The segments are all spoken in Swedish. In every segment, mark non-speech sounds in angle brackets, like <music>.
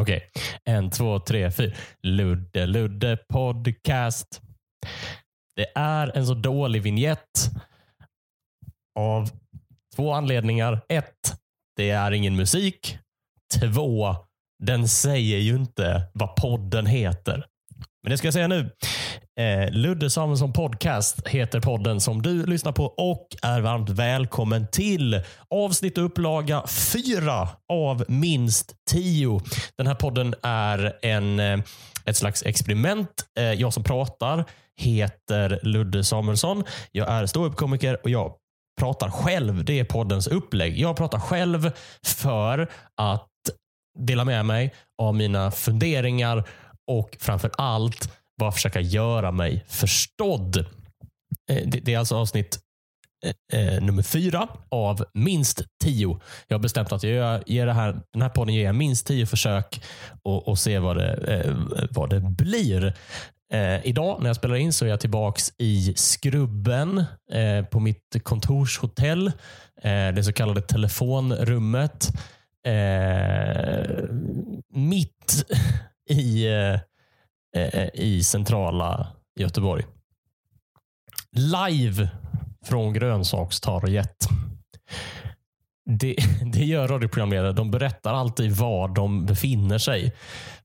Okej, en, två, tre, fyra. Ludde Ludde podcast. Det är en så dålig vignett av två anledningar. Ett, det är ingen musik. Två, den säger ju inte vad podden heter. Men det ska jag säga nu. Eh, Ludde Samuelsson Podcast heter podden som du lyssnar på och är varmt välkommen till avsnitt och upplaga fyra av minst tio. Den här podden är en, eh, ett slags experiment. Eh, jag som pratar heter Ludde Samuelsson. Jag är ståuppkomiker och jag pratar själv. Det är poddens upplägg. Jag pratar själv för att dela med mig av mina funderingar och framför allt bara försöka göra mig förstådd. Eh, det är alltså avsnitt eh, eh, nummer fyra av minst tio. Jag har bestämt att jag ger det här, den här podden ger jag minst tio försök och, och se vad det, eh, vad det blir. Eh, idag när jag spelar in så är jag tillbaks i Skrubben eh, på mitt kontorshotell. Eh, det så kallade telefonrummet. Eh, mitt i, eh, eh, eh, i centrala Göteborg. Live från Grönsakstorget. Det, <laughs> det gör radioprogramledare. De berättar alltid var de befinner sig.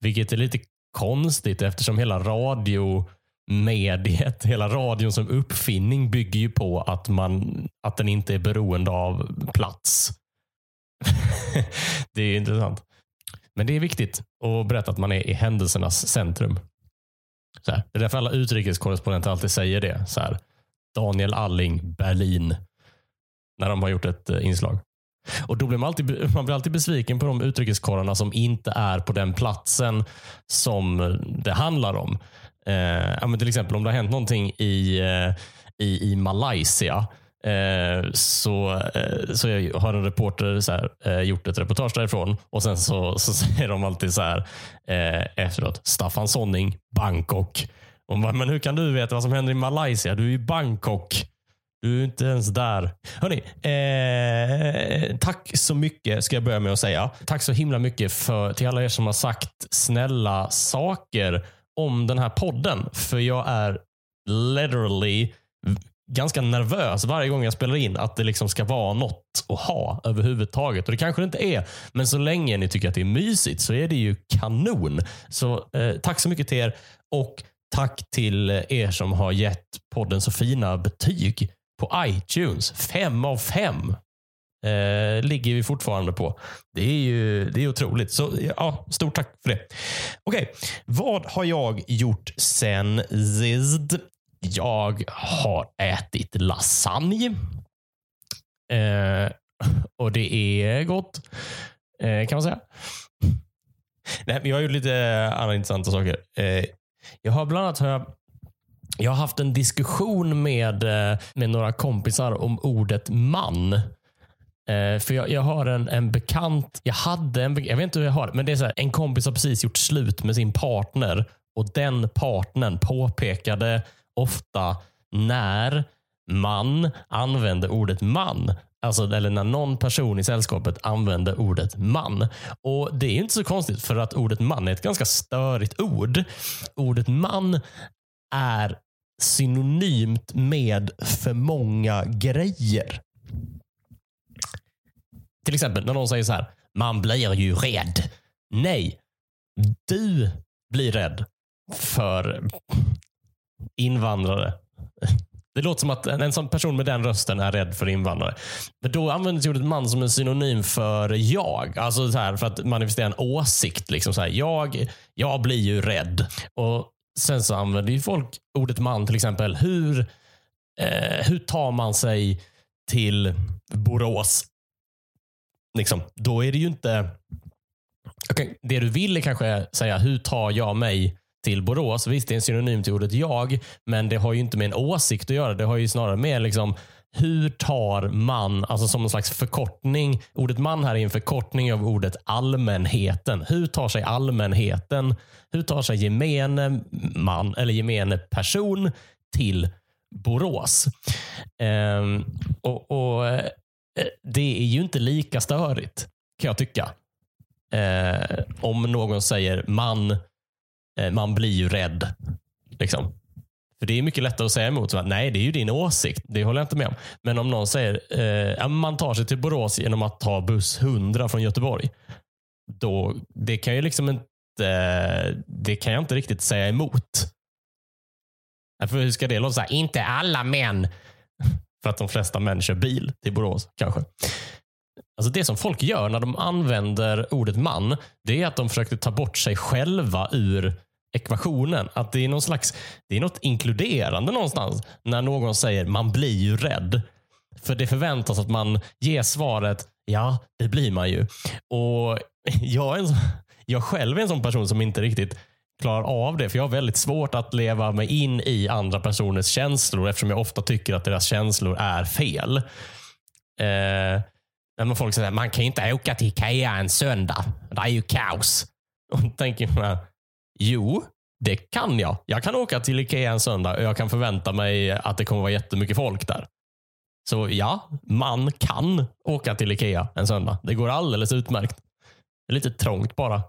Vilket är lite konstigt eftersom hela radiomediet, <laughs> hela radion som uppfinning bygger ju på att, man, att den inte är beroende av plats. <laughs> det är intressant. Men det är viktigt att berätta att man är i händelsernas centrum. Så här. Det är därför alla utrikeskorrespondenter alltid säger det. Så här. Daniel Alling, Berlin. När de har gjort ett eh, inslag. Och då blir man, alltid, man blir alltid besviken på de utrikeskorrarna som inte är på den platsen som eh, det handlar om. Eh, ja, men till exempel om det har hänt någonting i, eh, i, i Malaysia Eh, så, eh, så jag har en reporter så här, eh, gjort ett reportage därifrån och sen så, så <laughs> säger de alltid så här efteråt. Staffan Sonning, Bangkok. Och man, bara, men hur kan du veta vad som händer i Malaysia? Du är i Bangkok. Du är inte ens där. Hörni, eh, tack så mycket ska jag börja med att säga. Tack så himla mycket för, till alla er som har sagt snälla saker om den här podden. För jag är literally ganska nervös varje gång jag spelar in att det liksom ska vara något att ha överhuvudtaget. Och Det kanske det inte är, men så länge ni tycker att det är mysigt så är det ju kanon. Så eh, tack så mycket till er och tack till er som har gett podden så fina betyg på iTunes. Fem av fem eh, ligger vi fortfarande på. Det är ju det är otroligt. Så ja, Stort tack för det. Okej, vad har jag gjort sen sist? Jag har ätit lasagne. Eh, och det är gott, eh, kan man säga. Nej, men jag har gjort lite andra intressanta saker. Eh, jag har bland annat har jag, jag har haft en diskussion med, eh, med några kompisar om ordet man. Eh, för jag, jag har en, en bekant, jag hade en, jag vet inte hur jag har det, men det är så här, en kompis har precis gjort slut med sin partner och den partnern påpekade ofta när man använde ordet man. Alltså, eller när någon person i sällskapet använde ordet man. Och Det är inte så konstigt för att ordet man är ett ganska störigt ord. Ordet man är synonymt med för många grejer. Till exempel när någon säger så här, man blir ju rädd. Nej, du blir rädd för invandrare. <laughs> Det låter som att en, sån person med den rösten är rädd för invandrare. Men då används ordet man som en synonym för jag. Alltså så här, för att manifestera en åsikt. Liksom så här, jag, jag blir ju rädd. Och Sen så använder ju folk ordet man till exempel. Hur, eh, hur tar man sig till Borås? Liksom, då är det ju inte... Okay, det du vill är kanske säga, hur tar jag mig till Borås? Visst, det är en synonym till ordet jag, men det har ju inte med en åsikt att göra. Det har ju snarare med liksom, hur tar man, alltså som en slags förkortning. Ordet man här är en förkortning av ordet allmänheten. Hur tar sig allmänheten, hur tar sig gemene man eller gemene person till Borås? Ehm, och, och eh, Det är ju inte lika störigt kan jag tycka. Ehm, om någon säger man, Eh, man blir ju rädd. Liksom. För det är mycket lättare att säga emot. Så, Nej, det är ju din åsikt. Det håller jag inte med om. Men om någon säger eh, man tar sig till Borås genom att ta buss 100 från Göteborg. Då, det kan ju liksom inte det kan jag inte riktigt säga emot. För hur ska det låta? Så här, inte alla män. <laughs> För att de flesta män kör bil till Borås kanske. Alltså det som folk gör när de använder ordet man, det är att de försöker ta bort sig själva ur ekvationen. Att det är någon slags, det är något inkluderande någonstans när någon säger man blir ju rädd. För det förväntas att man ger svaret ja, det blir man ju. Och <laughs> jag, är en, jag själv är en sån person som inte riktigt klarar av det. För jag har väldigt svårt att leva mig in i andra personers känslor eftersom jag ofta tycker att deras känslor är fel. Eh, när folk säger att man kan inte åka till Ikea en söndag. Det är ju kaos. Och då tänker man, jo, det kan jag. Jag kan åka till Ikea en söndag och jag kan förvänta mig att det kommer vara jättemycket folk där. Så ja, man kan åka till Ikea en söndag. Det går alldeles utmärkt. Det är lite trångt bara.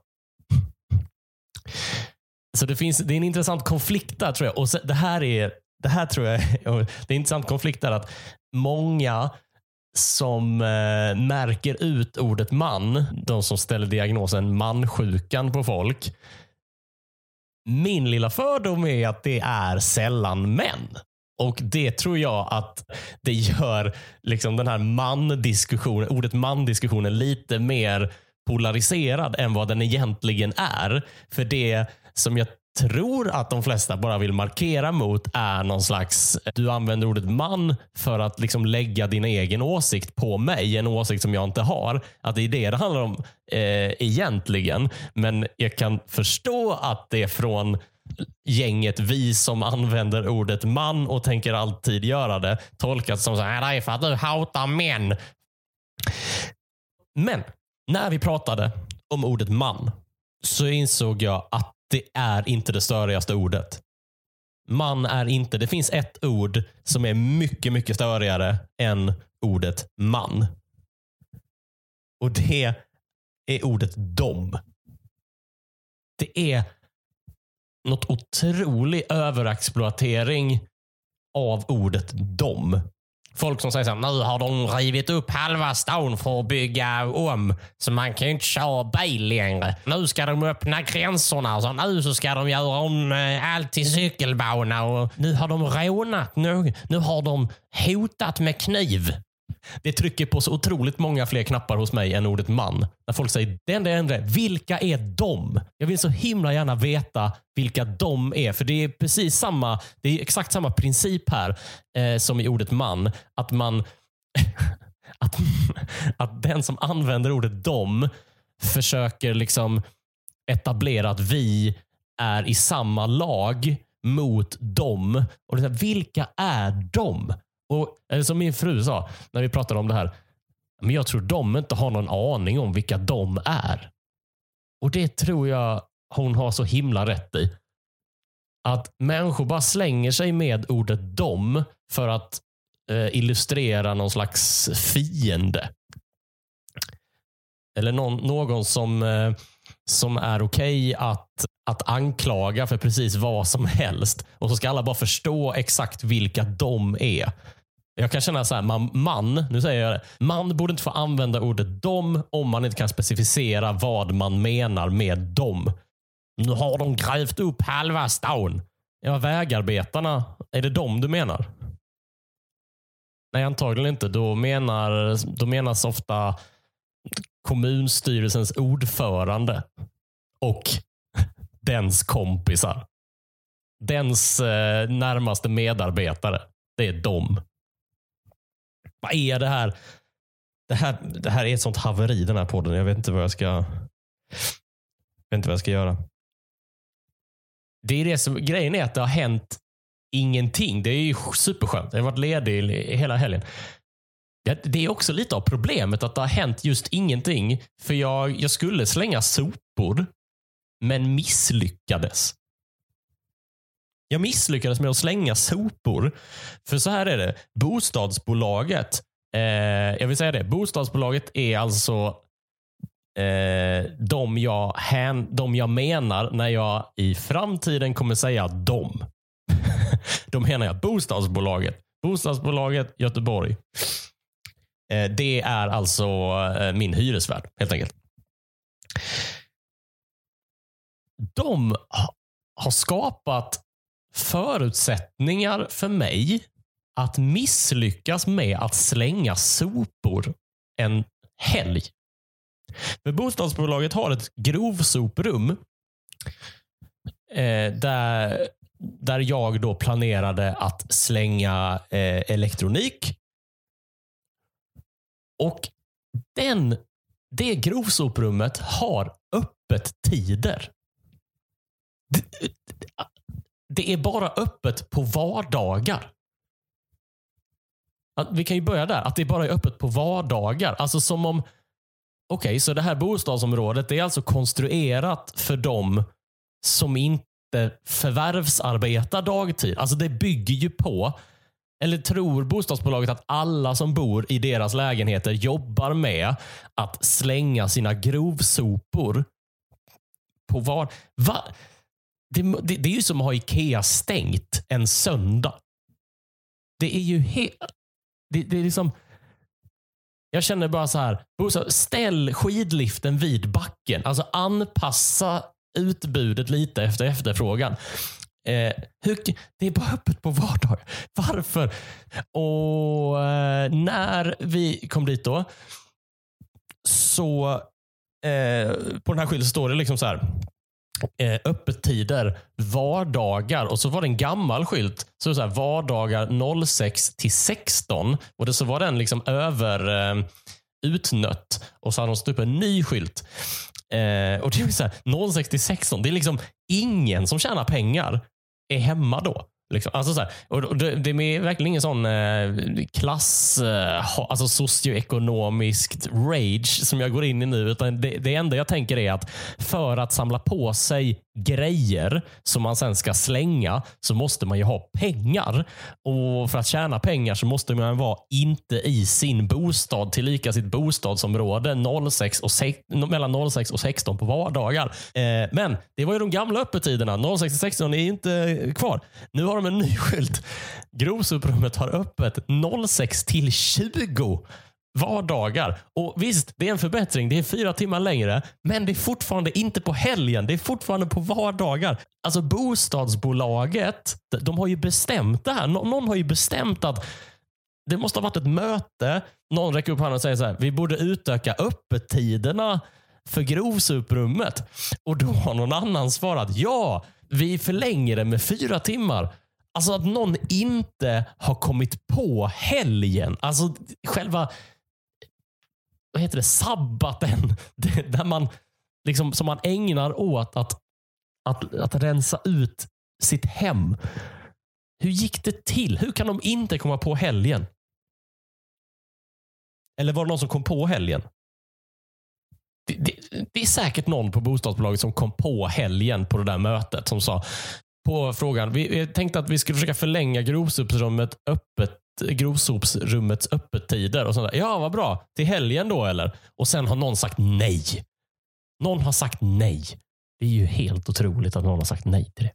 Så det, finns, det är en intressant konflikt där tror jag. Och det här är, det här tror jag, <laughs> det är en intressant konflikt där att många som eh, märker ut ordet man, de som ställer diagnosen mansjukan på folk. Min lilla fördom är att det är sällan män. Och det tror jag att det gör liksom den här man-diskussionen, ordet man-diskussionen lite mer polariserad än vad den egentligen är. För det som jag tror att de flesta bara vill markera mot är någon slags, du använder ordet man för att liksom lägga din egen åsikt på mig, en åsikt som jag inte har. Att det är det det handlar om eh, egentligen. Men jag kan förstå att det är från gänget vi som använder ordet man och tänker alltid göra det tolkas som så här, det är för att du hatar män. Men när vi pratade om ordet man så insåg jag att det är inte det störigaste ordet. Man är inte. Det finns ett ord som är mycket, mycket störigare än ordet man. Och det är ordet dom. Det är något otrolig överexploatering av ordet dom. Folk som säger så här, nu har de rivit upp halva stan för att bygga om. Så man kan ju inte köra bil längre. Nu ska de öppna gränserna. Så nu så ska de göra om eh, allt till cykelbana. Och nu har de rånat. Nu, nu har de hotat med kniv. Det trycker på så otroligt många fler knappar hos mig än ordet man. När folk säger det enda jag vilka är de? Jag vill så himla gärna veta vilka de är. För det är precis samma, det är exakt samma princip här eh, som i ordet man. Att man <laughs> att, att den som använder ordet de försöker liksom etablera att vi är i samma lag mot dem. Och det är, vilka är de? Och, eller som min fru sa när vi pratade om det här. Men jag tror de inte har någon aning om vilka de är. Och det tror jag hon har så himla rätt i. Att människor bara slänger sig med ordet dom för att eh, illustrera någon slags fiende. Eller någon, någon som, eh, som är okej okay att, att anklaga för precis vad som helst. Och så ska alla bara förstå exakt vilka de är. Jag kan känna så här, man, man, nu säger jag det, man borde inte få använda ordet dom om man inte kan specificera vad man menar med dom. Nu har de grävt upp halva stan. Ja, vägarbetarna, är det dem du menar? Nej, antagligen inte. Då, menar, då menas ofta kommunstyrelsens ordförande och <laughs> dens kompisar. Dens eh, närmaste medarbetare. Det är dem. Vad är det här? Det här, det här är ett sånt haveri den här podden. Jag vet inte vad jag ska, jag vet inte vad jag ska göra. Det är det som, grejen är att det har hänt ingenting. Det är ju superskönt. Jag har varit ledig hela helgen. Det är också lite av problemet att det har hänt just ingenting. För jag, jag skulle slänga sopor, men misslyckades. Jag misslyckades med att slänga sopor. För så här är det. Bostadsbolaget, eh, jag vill säga det. Bostadsbolaget är alltså eh, de, jag hän, de jag menar när jag i framtiden kommer säga de. <laughs> Då menar jag bostadsbolaget. Bostadsbolaget Göteborg. Eh, det är alltså eh, min hyresvärd helt enkelt. De har skapat förutsättningar för mig att misslyckas med att slänga sopor en helg. För bostadsbolaget har ett grovsoprum eh, där, där jag då planerade att slänga eh, elektronik. Och den, det grovsoprummet har öppet tider. Det, är bara öppet på vardagar. Vi kan ju börja där. Att det bara är öppet på vardagar. Alltså som om... Okej, okay, så det här bostadsområdet det är alltså konstruerat för dem som inte förvärvsarbetar dagtid. Alltså det bygger ju på, eller tror bostadsbolaget att alla som bor i deras lägenheter jobbar med att slänga sina grovsopor på var... Va? Det, det, det är ju som att ha Ikea stängt en söndag. Det är ju helt... Det, det är liksom... Jag känner bara så här, ställ skidliften vid backen. Alltså anpassa utbudet lite efter efterfrågan. Eh, hur, det är bara öppet på vardag. Varför? Och eh, när vi kom dit då, så eh, på den här skylten står det liksom så här eh, öppettider vardagar och så var det en gammal skylt. Så, så här, vardagar 06 till 16 och det, så var den liksom över eh, utnött och så hade de stått upp en ny skylt. Eh, och det är så här, 06 till 16. Det är liksom ingen som tjänar pengar är hemma då. Liksom. Alltså så här, och det, det, är verkligen ingen sån eh, klass, eh, alltså socioekonomiskt rage som jag går in i nu. Utan det, det enda jag tänker är att för att samla på sig grejer som man sen ska slänga så måste man ju ha pengar. Och För att tjäna pengar så måste man vara inte i sin bostad, tillika sitt bostadsområde 06 och mellan 06 och 16 på vardagar. Eh, men det var ju de gamla öppettiderna. 06 till 16 är inte kvar. Nu har de en ny skylt. Grovsoprummet har öppet 06 till 20 vardagar. Och Visst, det är en förbättring. Det är fyra timmar längre, men det är fortfarande inte på helgen. Det är fortfarande på vardagar. Alltså bostadsbolaget, de har ju bestämt det här. någon har ju bestämt att det måste ha varit ett möte. Någon räcker upp handen och säger så här, vi borde utöka öppettiderna för grovsuprummet. Och då har någon annan svarat, ja, vi förlänger det med fyra timmar. Alltså att någon inte har kommit på helgen. Alltså själva vad heter det, sabbaten. <laughs> Där man, liksom, som man ägnar åt att, att, att rensa ut sitt hem. Hur gick det till? Hur kan de inte komma på helgen? Eller var det någon som kom på helgen? Det, det, det, är säkert någon på bostadsbolaget som kom på helgen på det där mötet som sa på frågan. Vi tänkte att vi skulle försöka förlänga grovsopsrummet öppet grovsopsrummets öppettider. Och sånt där. Ja, vad bra. Till helgen då eller? Och sen har någon sagt nej. Någon har sagt nej. Det är ju helt otroligt att någon har sagt nej till det.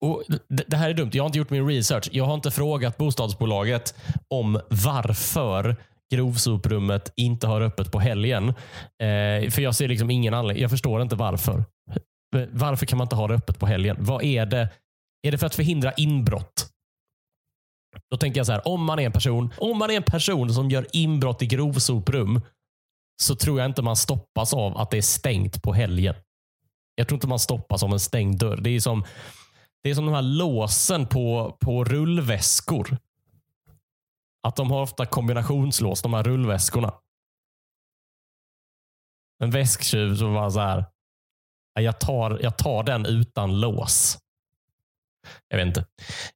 Och Det här är dumt. Jag har inte gjort min research. Jag har inte frågat bostadsbolaget om varför grovsoprummet inte har öppet på helgen. Eh, för jag ser liksom ingen anledning. Jag förstår inte varför. Varför kan man inte ha det öppet på helgen? Vad är det? Är det för att förhindra inbrott? Då tänker jag så här, om man är en person, om man är en person som gör inbrott i grovsoprum så tror jag inte man stoppas av att det är stängt på helgen. Jag tror inte man stoppas av en stängd dörr. Det är som, det är som de här låsen på, på rullväskor. Att de har ofta kombinationslås, de här rullväskorna. En väsktjuv som bara så här. Jag tar, jag tar den utan lås. Jag vet inte.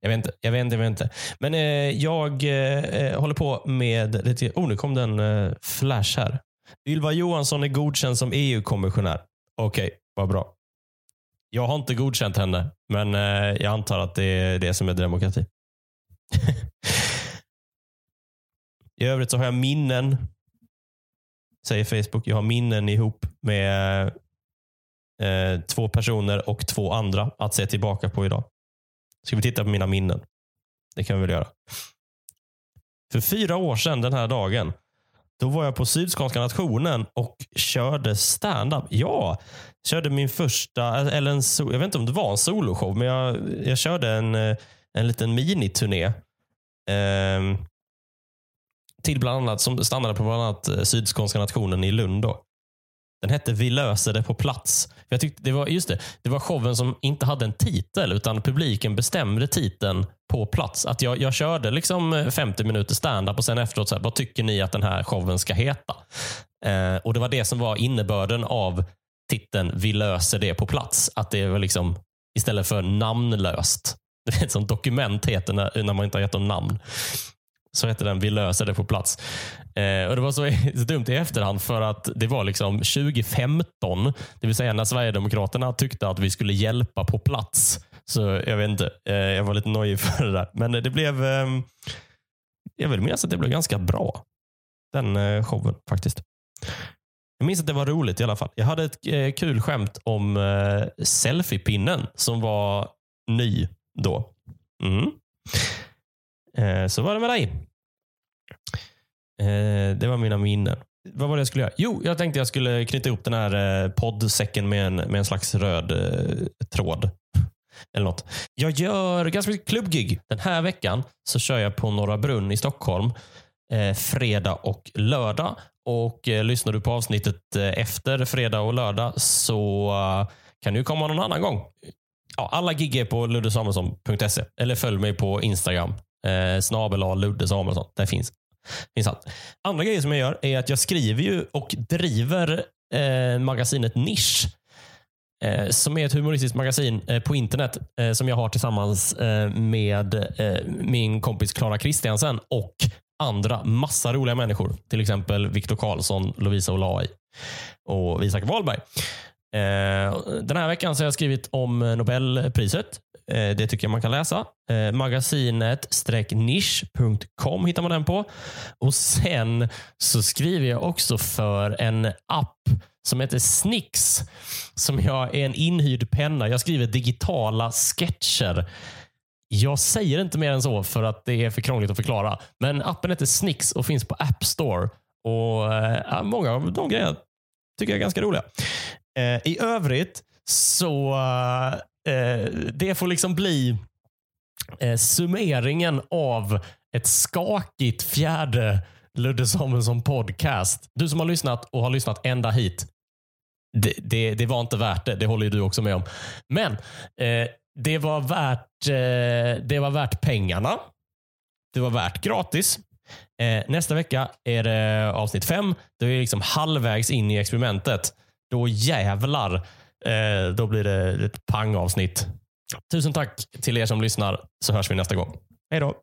Jag vet inte. Jag vet inte. Jag vet inte. Men eh, jag eh, eh håller på med lite... Oh, nu kom det en eh, flash här. Ylva Johansson är godkänd som EU-kommissionär. Okej, okay, vad bra. Jag har inte godkänt henne, men eh, jag antar att det är det som är demokrati. <laughs> I övrigt så har jag minnen säger Facebook. Jag har minnen ihop med eh, två personer och två andra att se tillbaka på idag. Ska vi titta på mina minnen? Det kan vi väl göra. För fyra år sedan den här dagen, då var jag på Sydskånska nationen och körde stand-up. Ja, körde min första, eller en, jag vet inte om det var en soloshow, men jag, jag körde en, eh, en liten miniturné. Eh, till bland annat, som stannade på bland annat eh, Sydskånska nationen i Lund. Då. Den hette Vi löser det på plats. Jag tyckte det var, just det, det var showen som inte hade en titel, utan publiken bestämde titeln på plats. Att jag, jag körde liksom eh, 50 minuter stand-up och sen efteråt, så här, vad tycker ni att den här showen ska heta? Eh, och Det var det som var innebörden av titeln Vi löser det på plats. Att det var liksom istället för namnlöst. Det <laughs> är som dokument heter när, när man inte har gett dem namn. Så hette den Vi löser det på plats. Eh, och Det var så, <laughs> så dumt i efterhand för att det var liksom 2015, det vill säga när Sverigedemokraterna tyckte att vi skulle hjälpa på plats. Så jag vet inte, eh, jag var lite nojig <laughs> för det där. Men det blev, eh, jag vill minnas att det blev ganska bra. Den eh, showen faktiskt. Jag minns att det var roligt i alla fall. Jag hade ett eh, kul skämt om eh, selfiepinnen som var ny då. Mm. Eh, så var det med dig. Eh, det var mina minnen. Vad var det jag skulle göra? Jo, jag tänkte jag skulle knyta ihop den här eh, poddsäcken med en, med en slags röd tråd. Eller något. Jag gör ganska mycket klubbgig. Den här veckan så kör jag på Norra Brunn i Stockholm. Fredag och lördag. Och Lyssnar du på avsnittet efter fredag och lördag så kan du komma någon annan gång. Ja, alla gig är på luddesamuelsson.se eller följ mig på Instagram Eh, snabel A Ludde Samuelsson. Det finns, finns allt. Andra grejer som jag gör är att jag skriver ju och driver eh, magasinet Nisch. Eh, som är ett humoristiskt magasin eh, på internet eh, som jag har tillsammans eh, med eh, min kompis Klara Kristiansen och andra massa roliga människor. Till exempel Viktor Karlsson, Lovisa Olai och Isak Wahlberg. Eh, den här veckan så har jag skrivit om Nobelpriset Eh, det tycker jag man kan läsa. Eh, Magasinet-nisch.com hittar man den på. Och Sen så skriver jag också för en app som heter Snix. Som jag är en inhyrd penna. Jag skriver digitala sketcher. Jag säger inte mer än så för att det är för krångligt att förklara. Men appen heter Snix och finns på App Store. Och äh, Många av de grejerna tycker jag är ganska roliga. I övrigt så Eh, det får liksom bli eh, summeringen av ett skakigt fjärde Ludde Samuelsson podcast. Du som har lyssnat och har lyssnat ända hit. Det, det, det var inte värt det. Det håller ju du också med om. Men eh, det, var värt, eh, det var värt pengarna. Det var värt gratis. Eh, nästa vecka är det avsnitt fem. Då är vi liksom halvvägs in i experimentet. Då jävlar Eh, då blir det ett pangavsnitt. Tusen tack till er som lyssnar så hörs vi nästa gång. Hej då!